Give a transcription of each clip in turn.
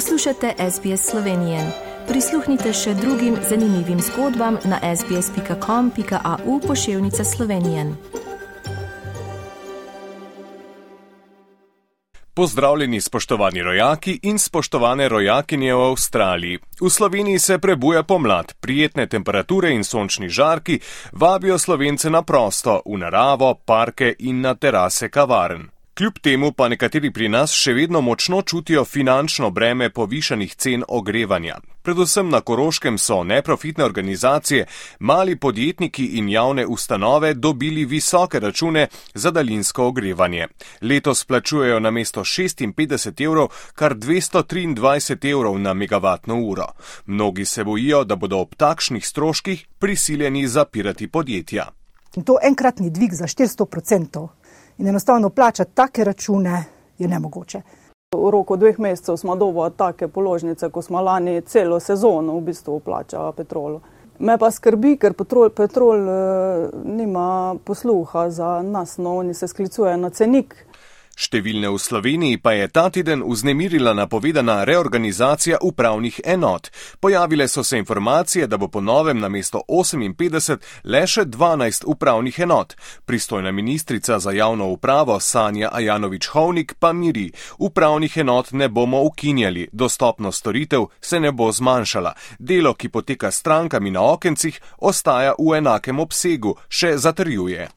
Poslušate SBS Slovenijo. Prisluhnite še drugim zanimivim zgodbam na sbsp.com.au pošiljka Slovenije. Pozdravljeni, spoštovani rojaki in spoštovane rojakinje v Avstraliji. V Sloveniji se prebuja pomlad, prijetne temperature in sončni žarki vabijo slovence na prosto, v naravo, parke in na terase kavarn. Kljub temu pa nekateri pri nas še vedno močno čutijo finančno breme povišanih cen ogrevanja. Predvsem na Koroškem so neprofitne organizacije, mali podjetniki in javne ustanove dobili visoke račune za daljinsko ogrevanje. Letos plačujejo na mesto 56 evrov kar 223 evrov na megavatno uro. Mnogi se bojijo, da bodo ob takšnih stroških prisiljeni zapirati podjetja. In to enkratni dvig za 400 odstotkov in enostavno plačati take račune je nemogoče. V roku dveh mesecev smo dovolj take položnice, ko smo lani celo sezono v bistvu plačali petrol. Me pa skrbi, ker petrol, petrol eh, nima posluha za nas, no oni se sklicujejo na cenik. Številne v Sloveniji pa je ta teden vznemirila napovedana reorganizacija upravnih enot. Pojavile so se informacije, da bo po novem na mesto 58 le še 12 upravnih enot. Pristojna ministrica za javno upravo Sanja Ajanovič-Hovnik pa miri, upravnih enot ne bomo ukinjali, dostopnost storitev se ne bo zmanjšala. Delo, ki poteka strankami na okencih, ostaja v enakem obsegu, še zatrjuje.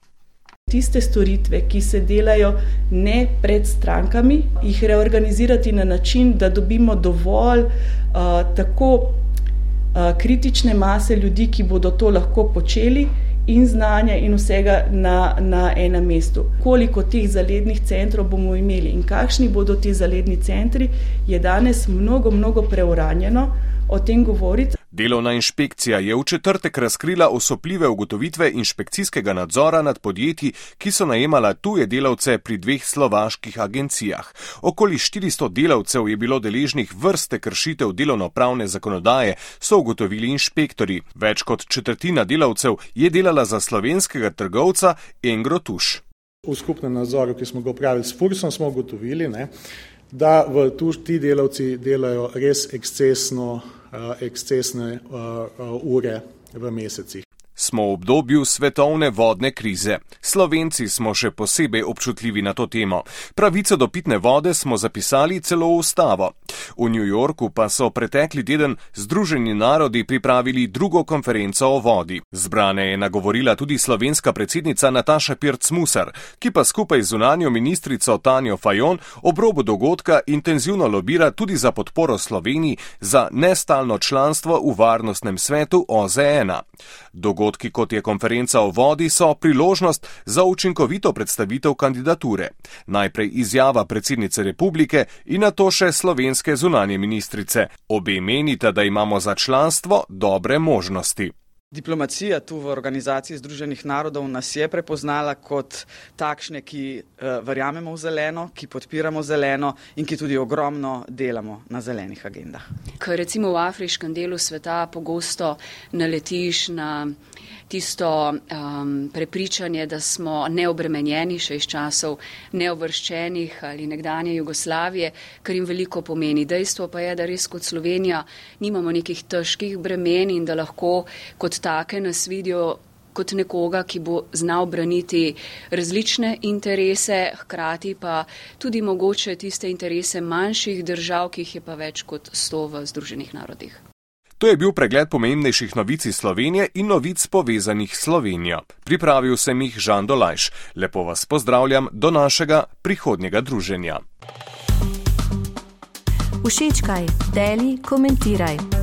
Tiste storitve, ki se delajo ne pred strankami, jih reorganizirati na način, da dobimo dovolj uh, tako uh, kritične mase ljudi, ki bodo to lahko počeli. In znanja, in vsega na, na enem mestu. Koliko teh zalednih centrov bomo imeli in kakšni bodo ti zaledni centri, je danes mnogo, mnogo preuranjeno o tem govoriti. Delovna inšpekcija je v četrtek razkrila osupljive ugotovitve inšpekcijskega nadzora nad podjetji, ki so najemala tuje delavce pri dveh slovaških agencijah. Okoli 400 delavcev je bilo deležnih vrste kršitev delovno-pravne zakonodaje, so ugotovili inšpektori. Več kot četrtina delavcev je delala za slovenskega trgovca Engro Tuš. V skupnem nadzoru, ki smo ga upravili s Fursom, smo ugotovili, ne, da v tuš ti delavci delajo res ekscesno ekscesne ure v mesecih. Smo v obdobju svetovne vodne krize. Slovenci smo še posebej občutljivi na to temo. Pravico do pitne vode smo zapisali celo v ustavo. V New Yorku pa so pretekli teden Združeni narodi pripravili drugo konferenco o vodi. Zbrane je nagovorila tudi slovenska predsednica Nataša Pirc-Musar, ki pa skupaj z unanjo ministrico Tanjo Fajon ob robu dogodka intenzivno lobira tudi za podporo Sloveniji za nestalno članstvo v varnostnem svetu OZN. dogodki, kot je konferenca o vodi, so priložnost za učinkovito predstavitev kandidature. Najprej izjava predsednice republike in na to še slovenske zunanje ministrice. Obe menita, da imamo za članstvo dobre možnosti. Diplomacija tu v Organizaciji Združenih narodov nas je prepoznala kot takšne, ki uh, verjamemo v zeleno, ki podpiramo zeleno in ki tudi ogromno delamo na zelenih agendah. Ker recimo v afriškem delu sveta pogosto naletiš na tisto um, prepričanje, da smo neobremenjeni še iz časov neovrščenih ali nekdanje Jugoslavije, kar jim veliko pomeni. Dejstvo pa je, da res kot Slovenija nimamo nekih težkih bremen in da lahko kot take nas vidijo kot nekoga, ki bo znal braniti različne interese, hkrati pa tudi mogoče tiste interese manjših držav, ki jih je pa več kot sto v Združenih narodih. To je bil pregled pomembnejših novic iz Slovenije in novic povezanih s Slovenijo. Pripravil sem jih Žan Dolajš. Lepo vas pozdravljam do našega prihodnjega druženja. Všečkaj, deli, komentiraj.